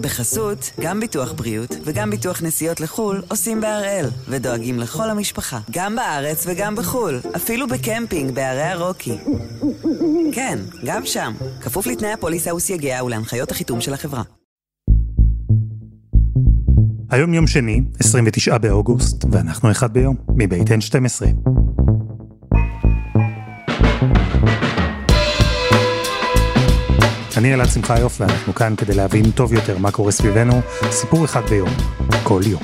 בחסות, גם ביטוח בריאות וגם ביטוח נסיעות לחו"ל עושים בהראל, ודואגים לכל המשפחה, גם בארץ וגם בחו"ל, אפילו בקמפינג בערי הרוקי. כן, גם שם, כפוף לתנאי הפוליסה וסייגיה ולהנחיות החיתום של החברה. היום יום שני, 29 באוגוסט, ואנחנו אחד ביום, מבית N12. אני אלעד שמחיוף ואנחנו כאן כדי להבין טוב יותר מה קורה סביבנו, סיפור אחד ביום, כל יום.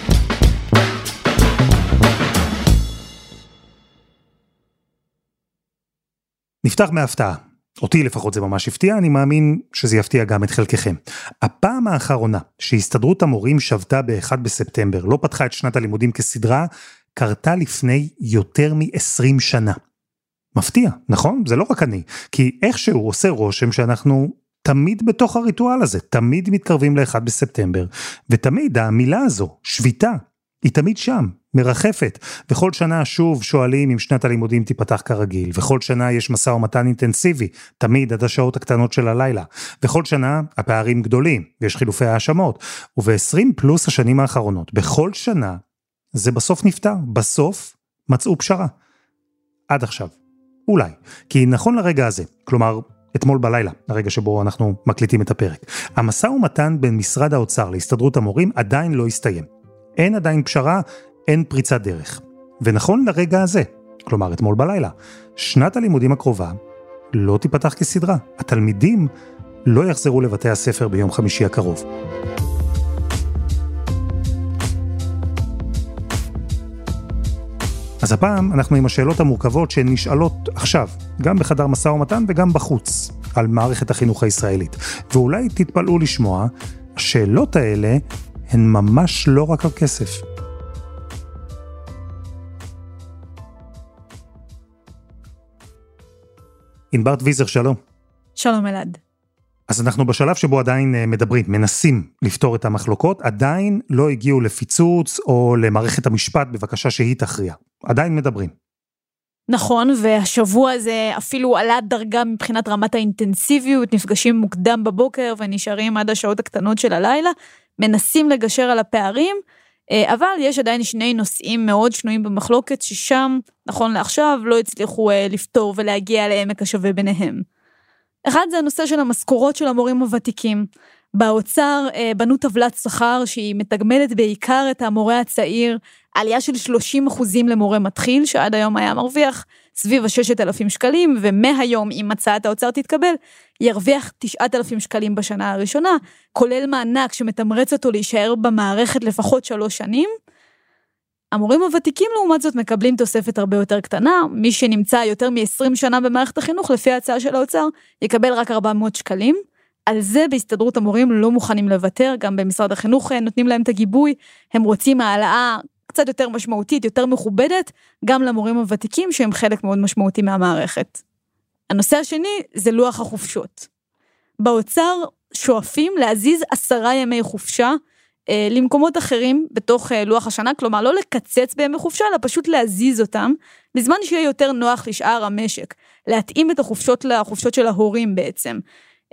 נפתח מהפתעה. אותי לפחות זה ממש הפתיע, אני מאמין שזה יפתיע גם את חלקכם. הפעם האחרונה שהסתדרות המורים שבתה ב-1 בספטמבר, לא פתחה את שנת הלימודים כסדרה, קרתה לפני יותר מ-20 שנה. מפתיע, נכון? זה לא רק אני, כי איכשהו עושה רושם שאנחנו תמיד בתוך הריטואל הזה, תמיד מתקרבים ל-1 בספטמבר, ותמיד המילה הזו, שביתה, היא תמיד שם, מרחפת, וכל שנה שוב שואלים אם שנת הלימודים תיפתח כרגיל, וכל שנה יש משא ומתן אינטנסיבי, תמיד עד השעות הקטנות של הלילה, וכל שנה הפערים גדולים, ויש חילופי האשמות, וב-20 פלוס השנים האחרונות, בכל שנה, זה בסוף נפתר, בסוף מצאו פשרה. עד עכשיו. אולי. כי נכון לרגע הזה, כלומר, אתמול בלילה, הרגע שבו אנחנו מקליטים את הפרק. המשא ומתן בין משרד האוצר להסתדרות המורים עדיין לא הסתיים. אין עדיין פשרה, אין פריצת דרך. ונכון לרגע הזה, כלומר אתמול בלילה, שנת הלימודים הקרובה לא תיפתח כסדרה. התלמידים לא יחזרו לבתי הספר ביום חמישי הקרוב. אז הפעם אנחנו עם השאלות המורכבות שנשאלות עכשיו, גם בחדר משא ומתן וגם בחוץ, על מערכת החינוך הישראלית. ואולי תתפלאו לשמוע, השאלות האלה הן ממש לא רק על כסף. ענבר טוויזר, שלום. שלום אלעד. אז אנחנו בשלב שבו עדיין אה, מדברים, מנסים לפתור את המחלוקות, עדיין לא הגיעו לפיצוץ או למערכת המשפט בבקשה שהיא תכריע. עדיין מדברים. נכון, והשבוע הזה אפילו עלה דרגה מבחינת רמת האינטנסיביות, נפגשים מוקדם בבוקר ונשארים עד השעות הקטנות של הלילה, מנסים לגשר על הפערים, אה, אבל יש עדיין שני נושאים מאוד שנויים במחלוקת, ששם, נכון לעכשיו, לא הצליחו אה, לפתור ולהגיע לעמק השווה ביניהם. אחד זה הנושא של המשכורות של המורים הוותיקים. באוצר אה, בנו טבלת שכר שהיא מתגמלת בעיקר את המורה הצעיר, עלייה של 30 אחוזים למורה מתחיל, שעד היום היה מרוויח סביב ה-6,000 שקלים, ומהיום, אם הצעת האוצר תתקבל, ירוויח 9,000 שקלים בשנה הראשונה, כולל מענק שמתמרץ אותו להישאר במערכת לפחות שלוש שנים. המורים הוותיקים לעומת זאת מקבלים תוספת הרבה יותר קטנה, מי שנמצא יותר מ-20 שנה במערכת החינוך, לפי ההצעה של האוצר, יקבל רק 400 שקלים. על זה בהסתדרות המורים לא מוכנים לוותר, גם במשרד החינוך אה, נותנים להם את הגיבוי, הם רוצים העלאה קצת יותר משמעותית, יותר מכובדת, גם למורים הוותיקים שהם חלק מאוד משמעותי מהמערכת. הנושא השני זה לוח החופשות. באוצר שואפים להזיז עשרה ימי חופשה למקומות אחרים בתוך אה, לוח השנה, כלומר לא לקצץ בימי חופשה, אלא פשוט להזיז אותם, בזמן שיהיה יותר נוח לשאר המשק, להתאים את החופשות לחופשות של ההורים בעצם.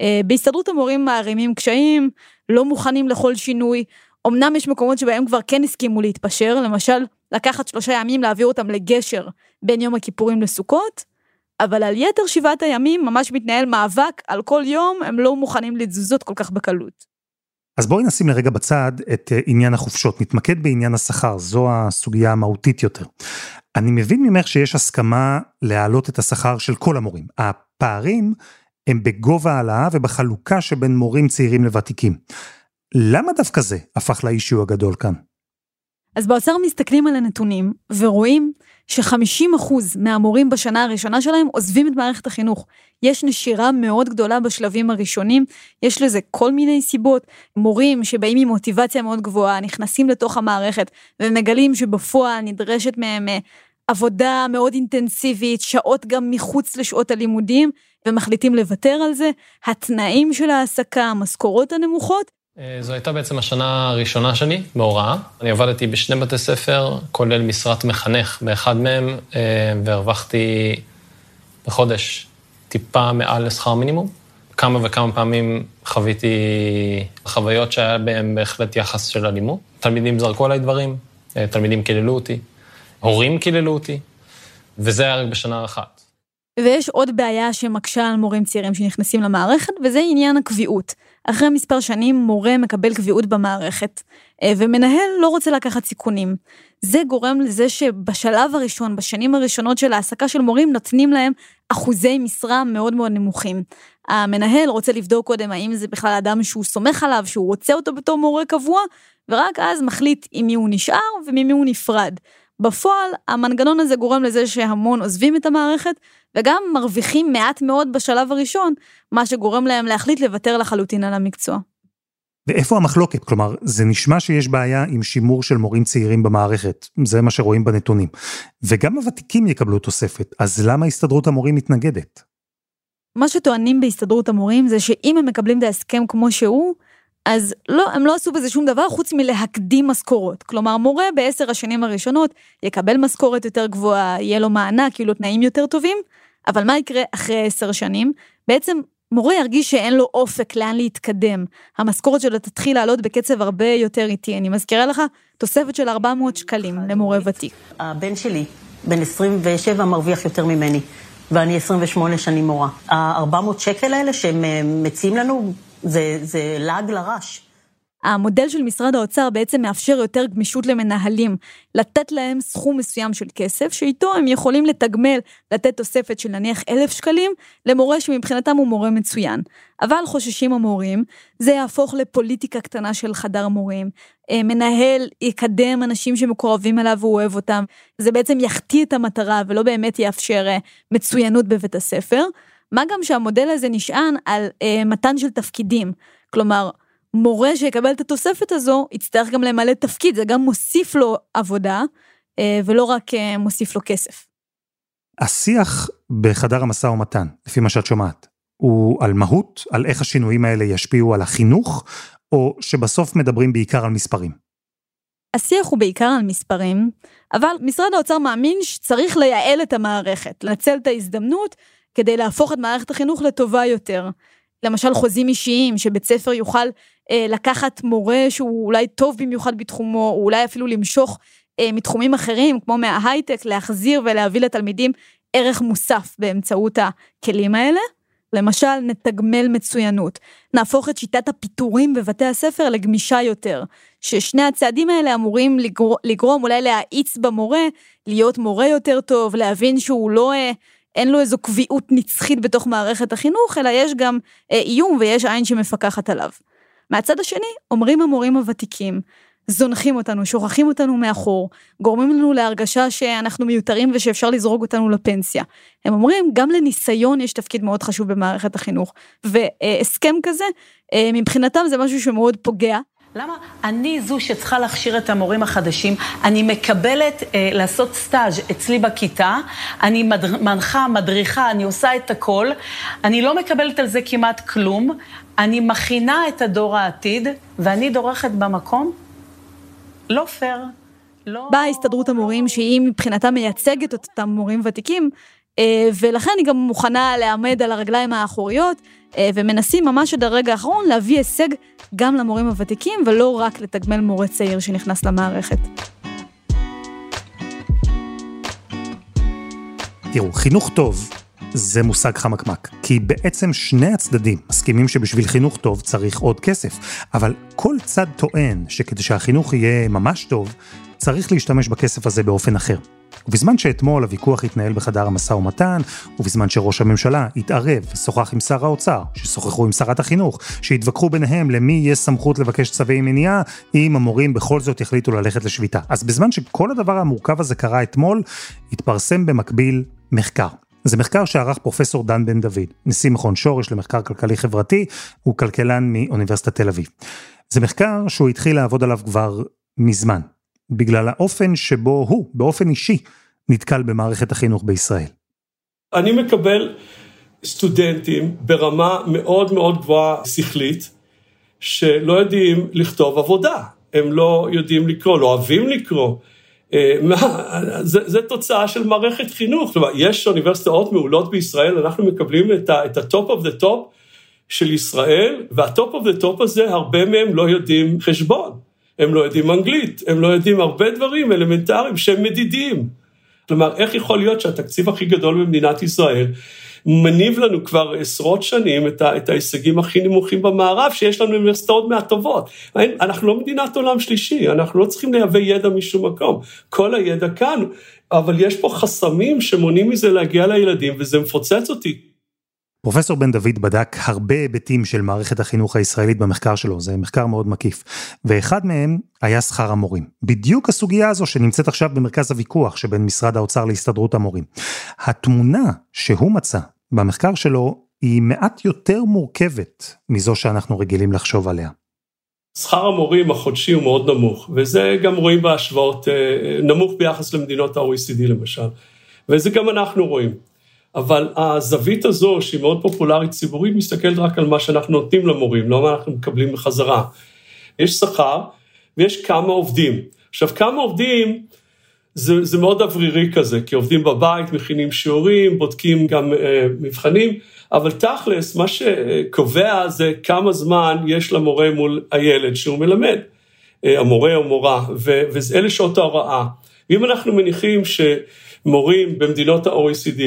אה, בהסתדרות המורים מערימים קשיים, לא מוכנים לכל שינוי, אמנם יש מקומות שבהם כבר כן הסכימו להתפשר, למשל לקחת שלושה ימים להעביר אותם לגשר בין יום הכיפורים לסוכות, אבל על יתר שבעת הימים ממש מתנהל מאבק, על כל יום הם לא מוכנים לתזוזות כל כך בקלות. אז בואי נשים לרגע בצד את אה, עניין החופשות, נתמקד בעניין השכר, זו הסוגיה המהותית יותר. אני מבין ממך שיש הסכמה להעלות את השכר של כל המורים. הפערים הם בגובה העלאה ובחלוקה שבין מורים צעירים לוותיקים. למה דווקא זה הפך לאישיו הגדול כאן? אז באוצר מסתכלים על הנתונים ורואים ש-50% מהמורים בשנה הראשונה שלהם עוזבים את מערכת החינוך. יש נשירה מאוד גדולה בשלבים הראשונים, יש לזה כל מיני סיבות. מורים שבאים עם מוטיבציה מאוד גבוהה, נכנסים לתוך המערכת ומגלים שבפועל נדרשת מהם אה, עבודה מאוד אינטנסיבית, שעות גם מחוץ לשעות הלימודים, ומחליטים לוותר על זה. התנאים של ההעסקה, המשכורות הנמוכות, זו הייתה בעצם השנה הראשונה שלי בהוראה. אני עבדתי בשני בתי ספר, כולל משרת מחנך באחד מהם, אה, והרווחתי בחודש טיפה מעל לשכר מינימום. כמה וכמה פעמים חוויתי חוויות שהיה בהן בהחלט יחס של אלימות. תלמידים זרקו עליי דברים, אה, תלמידים קיללו אותי, הורים קיללו אותי, וזה היה רק בשנה אחת. ויש עוד בעיה שמקשה על מורים צעירים שנכנסים למערכת, וזה עניין הקביעות. אחרי מספר שנים מורה מקבל קביעות במערכת, אה, ומנהל לא רוצה לקחת סיכונים. זה גורם לזה שבשלב הראשון, בשנים הראשונות של העסקה של מורים, נותנים להם אחוזי משרה מאוד מאוד נמוכים. המנהל רוצה לבדוק קודם האם זה בכלל אדם שהוא סומך עליו, שהוא רוצה אותו בתור מורה קבוע, ורק אז מחליט עם מי הוא נשאר וממי הוא נפרד. בפועל, המנגנון הזה גורם לזה שהמון עוזבים את המערכת, וגם מרוויחים מעט מאוד בשלב הראשון, מה שגורם להם להחליט לוותר לחלוטין על המקצוע. ואיפה המחלוקת? כלומר, זה נשמע שיש בעיה עם שימור של מורים צעירים במערכת, זה מה שרואים בנתונים. וגם הוותיקים יקבלו תוספת, אז למה הסתדרות המורים מתנגדת? מה שטוענים בהסתדרות המורים זה שאם הם מקבלים את ההסכם כמו שהוא, אז לא, הם לא עשו בזה שום דבר חוץ מלהקדים משכורות. כלומר, מורה בעשר השנים הראשונות יקבל משכורת יותר גבוהה, יהיה לו מענק, יהיו לו תנאים יותר טובים, אבל מה יקרה אחרי עשר שנים? בעצם מורה ירגיש שאין לו אופק לאן להתקדם. המשכורת שלו תתחיל לעלות בקצב הרבה יותר איטי. אני מזכירה לך, תוספת של 400 שקלים למורה ותיק. הבן שלי, בן 27, מרוויח יותר ממני, ואני 28 שנים מורה. ה-400 שקל האלה שהם אה, מציעים לנו, זה, זה לעג לרש. המודל של משרד האוצר בעצם מאפשר יותר גמישות למנהלים, לתת להם סכום מסוים של כסף, שאיתו הם יכולים לתגמל, לתת תוספת של נניח אלף שקלים, למורה שמבחינתם הוא מורה מצוין. אבל חוששים המורים, זה יהפוך לפוליטיקה קטנה של חדר מורים. אה, מנהל יקדם אנשים שמקורבים אליו והוא אוהב אותם, זה בעצם יחטיא את המטרה ולא באמת יאפשר אה, מצוינות בבית הספר. מה גם שהמודל הזה נשען על אה, מתן של תפקידים. כלומר, מורה שיקבל את התוספת הזו, יצטרך גם למלא תפקיד, זה גם מוסיף לו עבודה, אה, ולא רק אה, מוסיף לו כסף. השיח בחדר המשא ומתן, לפי מה שאת שומעת, הוא על מהות, על איך השינויים האלה ישפיעו על החינוך, או שבסוף מדברים בעיקר על מספרים? השיח הוא בעיקר על מספרים, אבל משרד האוצר מאמין שצריך לייעל את המערכת, לנצל את ההזדמנות כדי להפוך את מערכת החינוך לטובה יותר. למשל חוזים אישיים, שבית ספר יוכל אה, לקחת מורה שהוא אולי טוב במיוחד בתחומו, או אולי אפילו למשוך אה, מתחומים אחרים, כמו מההייטק, להחזיר ולהביא לתלמידים ערך מוסף באמצעות הכלים האלה. למשל, נתגמל מצוינות, נהפוך את שיטת הפיטורים בבתי הספר לגמישה יותר, ששני הצעדים האלה אמורים לגר... לגרום אולי להאיץ במורה, להיות מורה יותר טוב, להבין שהוא לא, אה, אין לו איזו קביעות נצחית בתוך מערכת החינוך, אלא יש גם אה, איום ויש עין שמפקחת עליו. מהצד השני, אומרים המורים הוותיקים, זונחים אותנו, שוכחים אותנו מאחור, גורמים לנו להרגשה שאנחנו מיותרים ושאפשר לזרוק אותנו לפנסיה. הם אומרים, גם לניסיון יש תפקיד מאוד חשוב במערכת החינוך, והסכם כזה, אה, מבחינתם זה משהו שמאוד פוגע. למה אני זו שצריכה להכשיר את המורים החדשים? אני מקבלת אה, לעשות סטאז' אצלי בכיתה, אני מד... מנחה, מדריכה, אני עושה את הכל, אני לא מקבלת על זה כמעט כלום, אני מכינה את הדור העתיד, ואני דורכת במקום? לא פייר. לא... באה הסתדרות המורים, שהיא מבחינתה מייצגת את אותם מורים ותיקים, אה, ולכן היא גם מוכנה לעמד על הרגליים האחוריות, ומנסים ממש עד הרגע האחרון להביא הישג גם למורים הוותיקים, ולא רק לתגמל מורה צעיר שנכנס למערכת. תראו, חינוך טוב זה מושג חמקמק, כי בעצם שני הצדדים מסכימים שבשביל חינוך טוב צריך עוד כסף, אבל כל צד טוען שכדי שהחינוך יהיה ממש טוב, צריך להשתמש בכסף הזה באופן אחר. ובזמן שאתמול הוויכוח התנהל בחדר המשא ומתן, ובזמן שראש הממשלה התערב ושוחח עם שר האוצר, ששוחחו עם שרת החינוך, שהתווכחו ביניהם למי יש סמכות לבקש צווי מניעה, אם המורים בכל זאת יחליטו ללכת לשביתה. אז בזמן שכל הדבר המורכב הזה קרה אתמול, התפרסם במקביל מחקר. זה מחקר שערך פרופסור דן בן דוד, נשיא מכון שורש למחקר כלכלי חברתי, הוא כלכלן מאוניברסיטת תל אביב. זה מחקר שהוא התחיל לעבוד עליו כבר מזמן, בגלל האופן שבו הוא, באופן אישי, נתקל במערכת החינוך בישראל. אני מקבל סטודנטים ברמה מאוד מאוד גבוהה שכלית, שלא יודעים לכתוב עבודה, הם לא יודעים לקרוא, לא אוהבים לקרוא. אה, זה, זה תוצאה של מערכת חינוך, כלומר, יש אוניברסיטאות מעולות בישראל, אנחנו מקבלים את ה-top of the top של ישראל, וה top of the top הזה, הרבה מהם לא יודעים חשבון, הם לא יודעים אנגלית, הם לא יודעים הרבה דברים אלמנטריים שהם מדידים. כלומר, איך יכול להיות שהתקציב הכי גדול במדינת ישראל מניב לנו כבר עשרות שנים את, ה, את ההישגים הכי נמוכים במערב, שיש לנו אוניברסיטאות מהטובות. אנחנו לא מדינת עולם שלישי, אנחנו לא צריכים לייבא ידע משום מקום. כל הידע כאן, אבל יש פה חסמים שמונעים מזה להגיע לילדים, וזה מפוצץ אותי. פרופסור בן דוד בדק הרבה היבטים של מערכת החינוך הישראלית במחקר שלו, זה מחקר מאוד מקיף. ואחד מהם היה שכר המורים. בדיוק הסוגיה הזו שנמצאת עכשיו במרכז הוויכוח שבין משרד האוצר להסתדרות המורים. התמונה שהוא מצא במחקר שלו היא מעט יותר מורכבת מזו שאנחנו רגילים לחשוב עליה. שכר המורים החודשי הוא מאוד נמוך, וזה גם רואים בהשוואות, אה, נמוך ביחס למדינות ה-OECD למשל, וזה גם אנחנו רואים. אבל הזווית הזו, שהיא מאוד פופולרית ציבורית, מסתכלת רק על מה שאנחנו נותנים למורים, לא מה אנחנו מקבלים בחזרה. יש שכר ויש כמה עובדים. עכשיו, כמה עובדים זה, זה מאוד אוורירי כזה, כי עובדים בבית, מכינים שיעורים, בודקים גם אה, מבחנים, אבל תכלס, מה שקובע זה כמה זמן יש למורה מול הילד שהוא מלמד, אה, המורה או מורה, ואלה שעות ההוראה. ואם אנחנו מניחים שמורים במדינות ה-OECD,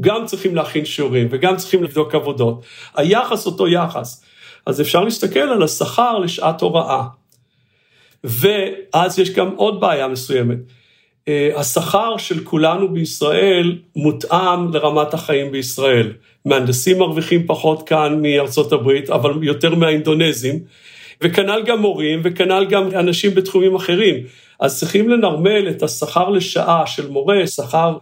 גם צריכים להכין שיעורים וגם צריכים לבדוק עבודות. היחס אותו יחס. אז אפשר להסתכל על השכר לשעת הוראה. ואז יש גם עוד בעיה מסוימת. אה, השכר של כולנו בישראל מותאם לרמת החיים בישראל. מהנדסים מרוויחים פחות כאן מארצות הברית, אבל יותר מהאינדונזים, וכנ"ל גם מורים, וכנ"ל גם אנשים בתחומים אחרים. אז צריכים לנרמל את השכר לשעה של מורה, שכר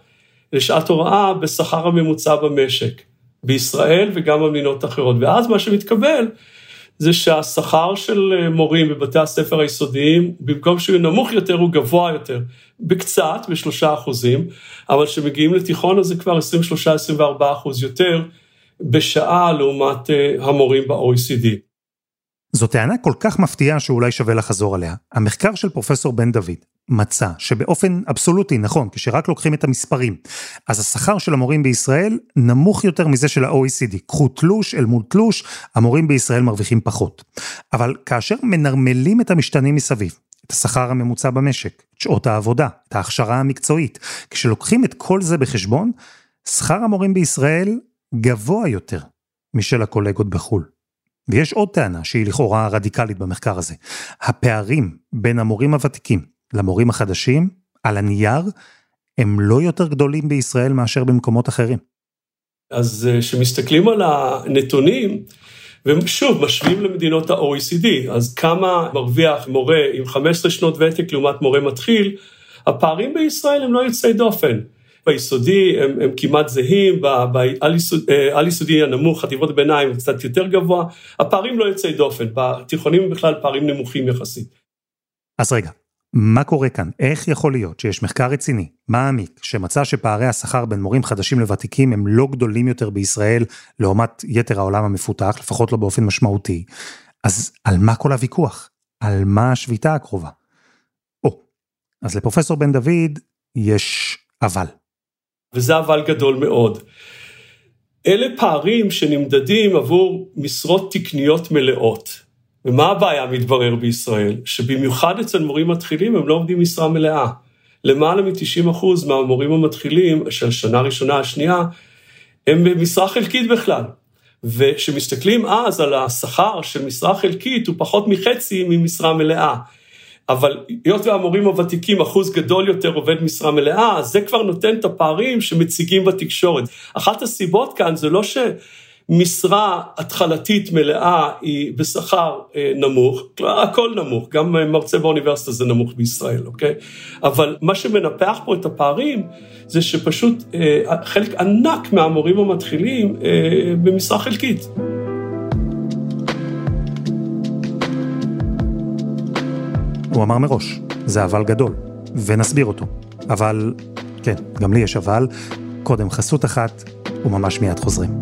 לשעת הוראה בשכר הממוצע במשק, בישראל וגם במדינות אחרות. ואז מה שמתקבל זה שהשכר של מורים בבתי הספר היסודיים, במקום שהוא נמוך יותר, הוא גבוה יותר. בקצת, בשלושה אחוזים, אבל כשמגיעים לתיכון אז זה כבר 23-24 אחוז יותר בשעה לעומת אה, המורים ב-OECD. זו טענה כל כך מפתיעה שאולי שווה לחזור עליה. המחקר של פרופסור בן דוד מצא שבאופן אבסולוטי, נכון, כשרק לוקחים את המספרים, אז השכר של המורים בישראל נמוך יותר מזה של ה-OECD. קחו תלוש אל מול תלוש, המורים בישראל מרוויחים פחות. אבל כאשר מנרמלים את המשתנים מסביב, את השכר הממוצע במשק, את שעות העבודה, את ההכשרה המקצועית, כשלוקחים את כל זה בחשבון, שכר המורים בישראל גבוה יותר משל הקולגות בחו"ל. ויש עוד טענה שהיא לכאורה רדיקלית במחקר הזה. הפערים בין המורים הוותיקים למורים החדשים, על הנייר, הם לא יותר גדולים בישראל מאשר במקומות אחרים. אז אה, כשמסתכלים על הנתונים, ושוב, משווים למדינות ה-OECD, אז כמה מרוויח מורה עם 15 שנות ותק לעומת מורה מתחיל, הפערים בישראל הם לא יוצאי דופן. ביסודי הם, הם כמעט זהים, בעל-יסודי אה, הנמוך, חטיבות ביניים קצת יותר גבוה, הפערים לא יוצאי דופן, בתיכונים בכלל פערים נמוכים יחסית. אז רגע, מה קורה כאן? איך יכול להיות שיש מחקר רציני, מעמיק, שמצא שפערי השכר בין מורים חדשים לוותיקים הם לא גדולים יותר בישראל לעומת יתר העולם המפותח, לפחות לא באופן משמעותי, אז על מה כל הוויכוח? על מה השביתה הקרובה? או, אז לפרופסור בן דוד יש אבל. וזה אבל גדול מאוד. אלה פערים שנמדדים עבור משרות תקניות מלאות. ומה הבעיה מתברר בישראל? שבמיוחד אצל מורים מתחילים הם לא עובדים משרה מלאה. למעלה מ-90% מהמורים המתחילים של שנה ראשונה, השנייה, הם במשרה חלקית בכלל. וכשמסתכלים אז על השכר של משרה חלקית, הוא פחות מחצי ממשרה מלאה. אבל היות והמורים הוותיקים, אחוז גדול יותר עובד משרה מלאה, זה כבר נותן את הפערים שמציגים בתקשורת. אחת הסיבות כאן זה לא שמשרה התחלתית מלאה היא בשכר אה, נמוך, הכל נמוך, גם מרצה באוניברסיטה זה נמוך בישראל, אוקיי? אבל מה שמנפח פה את הפערים זה שפשוט אה, חלק ענק מהמורים המתחילים אה, במשרה חלקית. הוא אמר מראש, זה אבל גדול, ונסביר אותו. אבל, כן, גם לי יש אבל, קודם חסות אחת, וממש מיד חוזרים.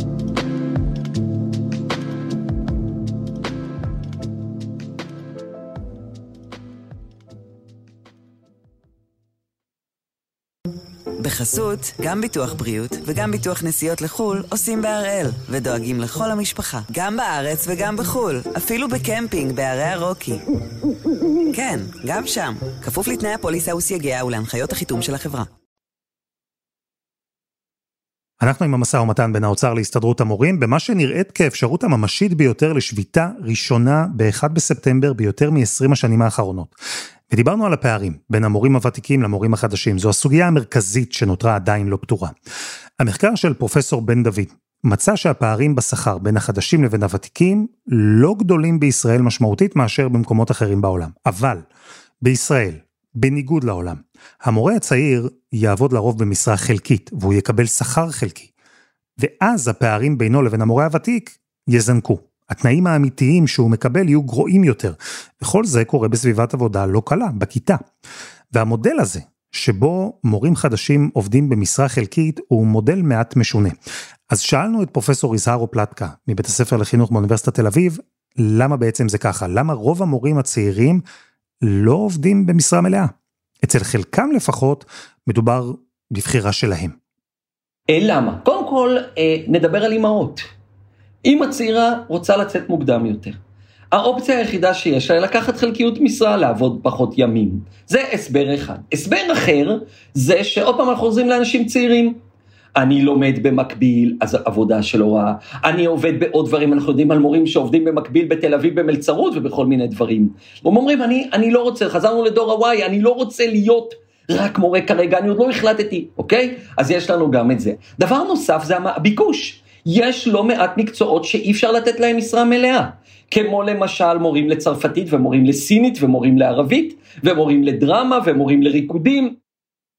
בחסות, גם ביטוח בריאות וגם ביטוח נסיעות לחו"ל עושים בהראל, ודואגים לכל המשפחה, גם בארץ וגם בחו"ל, אפילו בקמפינג בערי הרוקי. כן, גם שם, כפוף לתנאי הפוליסה וסייגיה ולהנחיות החיתום של החברה. אנחנו עם המשא ומתן בין האוצר להסתדרות המורים, במה שנראית כאפשרות הממשית ביותר לשביתה ראשונה ב-1 בספטמבר ביותר מ-20 השנים האחרונות. ודיברנו על הפערים בין המורים הוותיקים למורים החדשים, זו הסוגיה המרכזית שנותרה עדיין לא פתורה. המחקר של פרופסור בן דוד מצא שהפערים בשכר בין החדשים לבין הוותיקים לא גדולים בישראל משמעותית מאשר במקומות אחרים בעולם. אבל בישראל, בניגוד לעולם, המורה הצעיר יעבוד לרוב במשרה חלקית והוא יקבל שכר חלקי. ואז הפערים בינו לבין המורה הוותיק יזנקו. התנאים האמיתיים שהוא מקבל יהיו גרועים יותר. וכל זה קורה בסביבת עבודה לא קלה, בכיתה. והמודל הזה, שבו מורים חדשים עובדים במשרה חלקית, הוא מודל מעט משונה. אז שאלנו את פרופסור יזהרו פלטקה, מבית הספר לחינוך באוניברסיטת תל אביב, למה בעצם זה ככה? למה רוב המורים הצעירים לא עובדים במשרה מלאה? אצל חלקם לפחות, מדובר בבחירה שלהם. אה, למה? קודם כל, אה, נדבר על אימהות. אמא צעירה רוצה לצאת מוקדם יותר. האופציה היחידה שיש לה היא לקחת חלקיות משרה, לעבוד פחות ימים. זה הסבר אחד. הסבר אחר, זה שעוד פעם אנחנו חוזרים לאנשים צעירים. אני לומד במקביל, אז עבודה של הוראה. אני עובד בעוד דברים, אנחנו יודעים על מורים שעובדים במקביל בתל אביב במלצרות ובכל מיני דברים. והם אומרים, אני, אני לא רוצה, חזרנו לדור הוואי, אני לא רוצה להיות רק מורה כרגע, אני עוד לא החלטתי, אוקיי? אז יש לנו גם את זה. דבר נוסף זה הביקוש. יש לא מעט מקצועות שאי אפשר לתת להם משרה מלאה. כמו למשל מורים לצרפתית ומורים לסינית ומורים לערבית ומורים לדרמה ומורים לריקודים.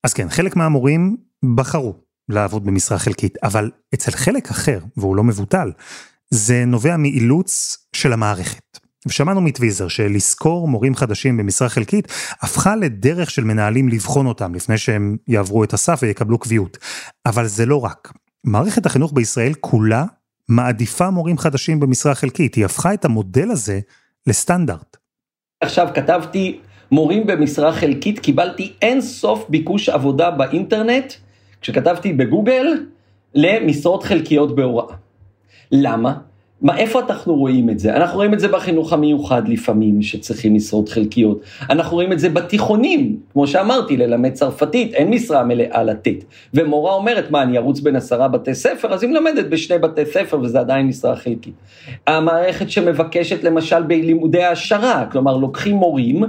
אז כן, חלק מהמורים בחרו לעבוד במשרה חלקית, אבל אצל חלק אחר, והוא לא מבוטל, זה נובע מאילוץ של המערכת. ושמענו מטוויזר שלשכור מורים חדשים במשרה חלקית הפכה לדרך של מנהלים לבחון אותם לפני שהם יעברו את הסף ויקבלו קביעות. אבל זה לא רק. מערכת החינוך בישראל כולה מעדיפה מורים חדשים במשרה חלקית, היא הפכה את המודל הזה לסטנדרט. עכשיו כתבתי מורים במשרה חלקית, קיבלתי אין סוף ביקוש עבודה באינטרנט, כשכתבתי בגוגל, למשרות חלקיות בהוראה. למה? מה, איפה אנחנו רואים את זה? אנחנו רואים את זה בחינוך המיוחד לפעמים, שצריכים משרות חלקיות. אנחנו רואים את זה בתיכונים, כמו שאמרתי, ללמד צרפתית, אין משרה מלאה לתת. ומורה אומרת, מה, אני ארוץ בין עשרה בתי ספר? אז היא מלמדת בשני בתי ספר, וזה עדיין משרה חלקית. המערכת שמבקשת למשל בלימודי העשרה, כלומר, לוקחים מורים,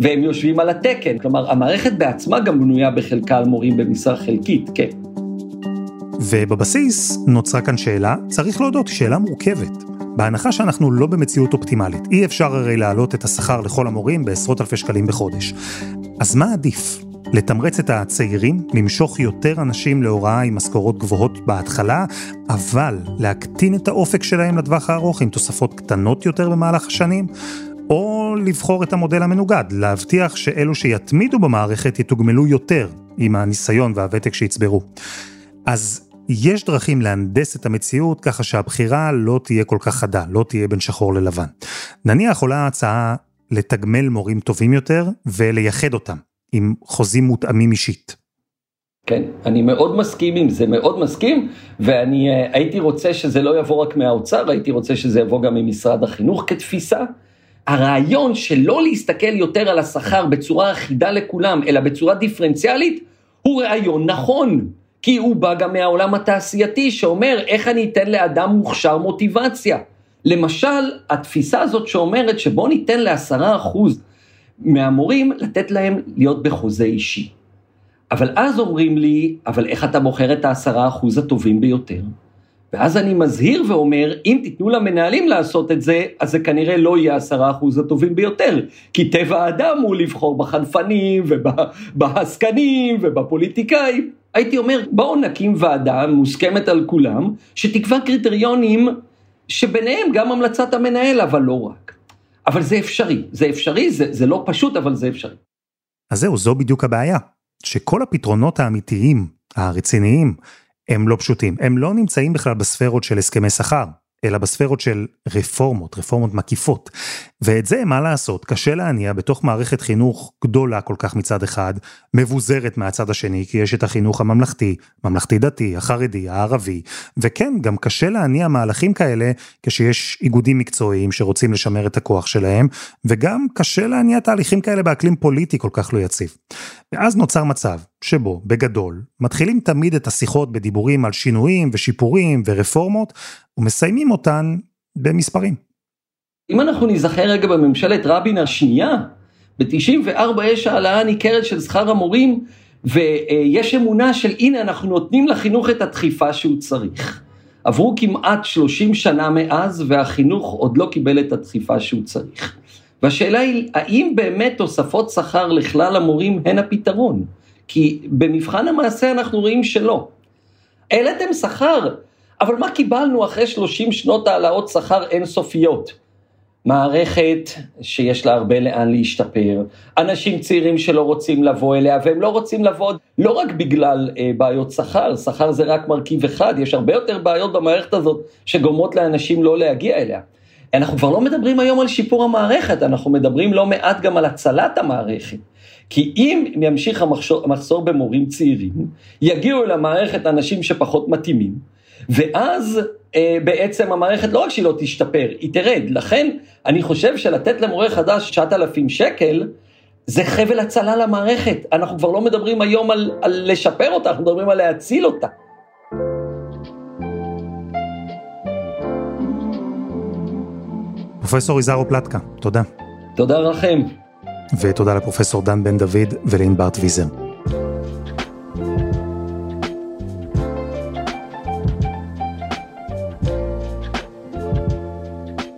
והם יושבים על התקן. כלומר, המערכת בעצמה גם בנויה בחלקה על מורים במשרה חלקית, כן. ובבסיס נוצרה כאן שאלה, צריך להודות, שאלה מורכבת. בהנחה שאנחנו לא במציאות אופטימלית, אי אפשר הרי להעלות את השכר לכל המורים בעשרות אלפי שקלים בחודש. אז מה עדיף? לתמרץ את הצעירים, למשוך יותר אנשים להוראה עם משכורות גבוהות בהתחלה, אבל להקטין את האופק שלהם לטווח הארוך עם תוספות קטנות יותר במהלך השנים? או לבחור את המודל המנוגד, להבטיח שאלו שיתמידו במערכת יתוגמלו יותר עם הניסיון והוותק שיצברו. אז יש דרכים להנדס את המציאות ככה שהבחירה לא תהיה כל כך חדה, לא תהיה בין שחור ללבן. נניח עולה ההצעה לתגמל מורים טובים יותר ולייחד אותם עם חוזים מותאמים אישית. כן, אני מאוד מסכים עם זה, מאוד מסכים, ואני uh, הייתי רוצה שזה לא יבוא רק מהאוצר, הייתי רוצה שזה יבוא גם ממשרד החינוך כתפיסה. הרעיון שלא להסתכל יותר על השכר בצורה אחידה לכולם, אלא בצורה דיפרנציאלית, הוא רעיון נכון. כי הוא בא גם מהעולם התעשייתי שאומר איך אני אתן לאדם מוכשר מוטיבציה. למשל, התפיסה הזאת שאומרת שבוא ניתן לעשרה אחוז מהמורים לתת להם להיות בחוזה אישי. אבל אז אומרים לי, אבל איך אתה בוחר את העשרה אחוז הטובים ביותר? ואז אני מזהיר ואומר, אם תיתנו למנהלים לעשות את זה, אז זה כנראה לא יהיה עשרה אחוז הטובים ביותר. כי טבע האדם הוא לבחור בחנפנים ובעסקנים ובפוליטיקאים. הייתי אומר, בואו נקים ועדה מוסכמת על כולם, שתקבע קריטריונים שביניהם גם המלצת המנהל, אבל לא רק. אבל זה אפשרי, זה אפשרי, זה, זה לא פשוט, אבל זה אפשרי. אז זהו, זו בדיוק הבעיה. שכל הפתרונות האמיתיים, הרציניים, הם לא פשוטים. הם לא נמצאים בכלל בספרות של הסכמי שכר, אלא בספרות של רפורמות, רפורמות מקיפות. ואת זה, מה לעשות, קשה להניע בתוך מערכת חינוך גדולה כל כך מצד אחד, מבוזרת מהצד השני, כי יש את החינוך הממלכתי, ממלכתי-דתי, החרדי, הערבי, וכן, גם קשה להניע מהלכים כאלה כשיש איגודים מקצועיים שרוצים לשמר את הכוח שלהם, וגם קשה להניע תהליכים כאלה באקלים פוליטי כל כך לא יציב. ואז נוצר מצב שבו, בגדול, מתחילים תמיד את השיחות בדיבורים על שינויים ושיפורים ורפורמות, ומסיימים אותן במספרים. אם אנחנו ניזכר רגע בממשלת רבין השנייה, ב-94 יש העלאה ניכרת של שכר המורים, ויש אמונה של הנה אנחנו נותנים לחינוך את הדחיפה שהוא צריך. עברו כמעט 30 שנה מאז והחינוך עוד לא קיבל את הדחיפה שהוא צריך. והשאלה היא, האם באמת תוספות שכר לכלל המורים הן הפתרון? כי במבחן המעשה אנחנו רואים שלא. העליתם שכר, אבל מה קיבלנו אחרי 30 שנות העלאות שכר אינסופיות? מערכת שיש לה הרבה לאן להשתפר, אנשים צעירים שלא רוצים לבוא אליה, והם לא רוצים לבוא לא רק בגלל אה, בעיות שכר, שכר זה רק מרכיב אחד, יש הרבה יותר בעיות במערכת הזאת שגורמות לאנשים לא להגיע אליה. אנחנו כבר לא מדברים היום על שיפור המערכת, אנחנו מדברים לא מעט גם על הצלת המערכת. כי אם ימשיך המחסור, במורים צעירים, יגיעו אל המערכת אנשים שפחות מתאימים, ואז אה, בעצם המערכת לא רק שהיא לא תשתפר, היא תרד. לכן אני חושב שלתת למורה חדש 9,000 שקל, זה חבל הצלה למערכת. אנחנו כבר לא מדברים היום על, על לשפר אותה, אנחנו מדברים על להציל אותה. פרופסור איזרו פלטקה, תודה. תודה לכם. ותודה לפרופסור דן בן דוד ולענבר טוויזר.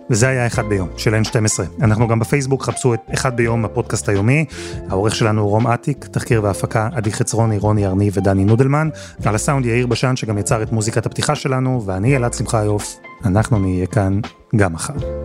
וזה היה אחד ביום של N12. אנחנו גם בפייסבוק, חפשו את אחד ביום הפודקאסט היומי. העורך שלנו הוא רום אטיק, תחקיר והפקה עדי חצרוני, רוני ארני ודני נודלמן. על הסאונד יאיר בשן שגם יצר את מוזיקת הפתיחה שלנו, ואני אלעד שמחה יוף. אנחנו נהיה כאן גם מחר.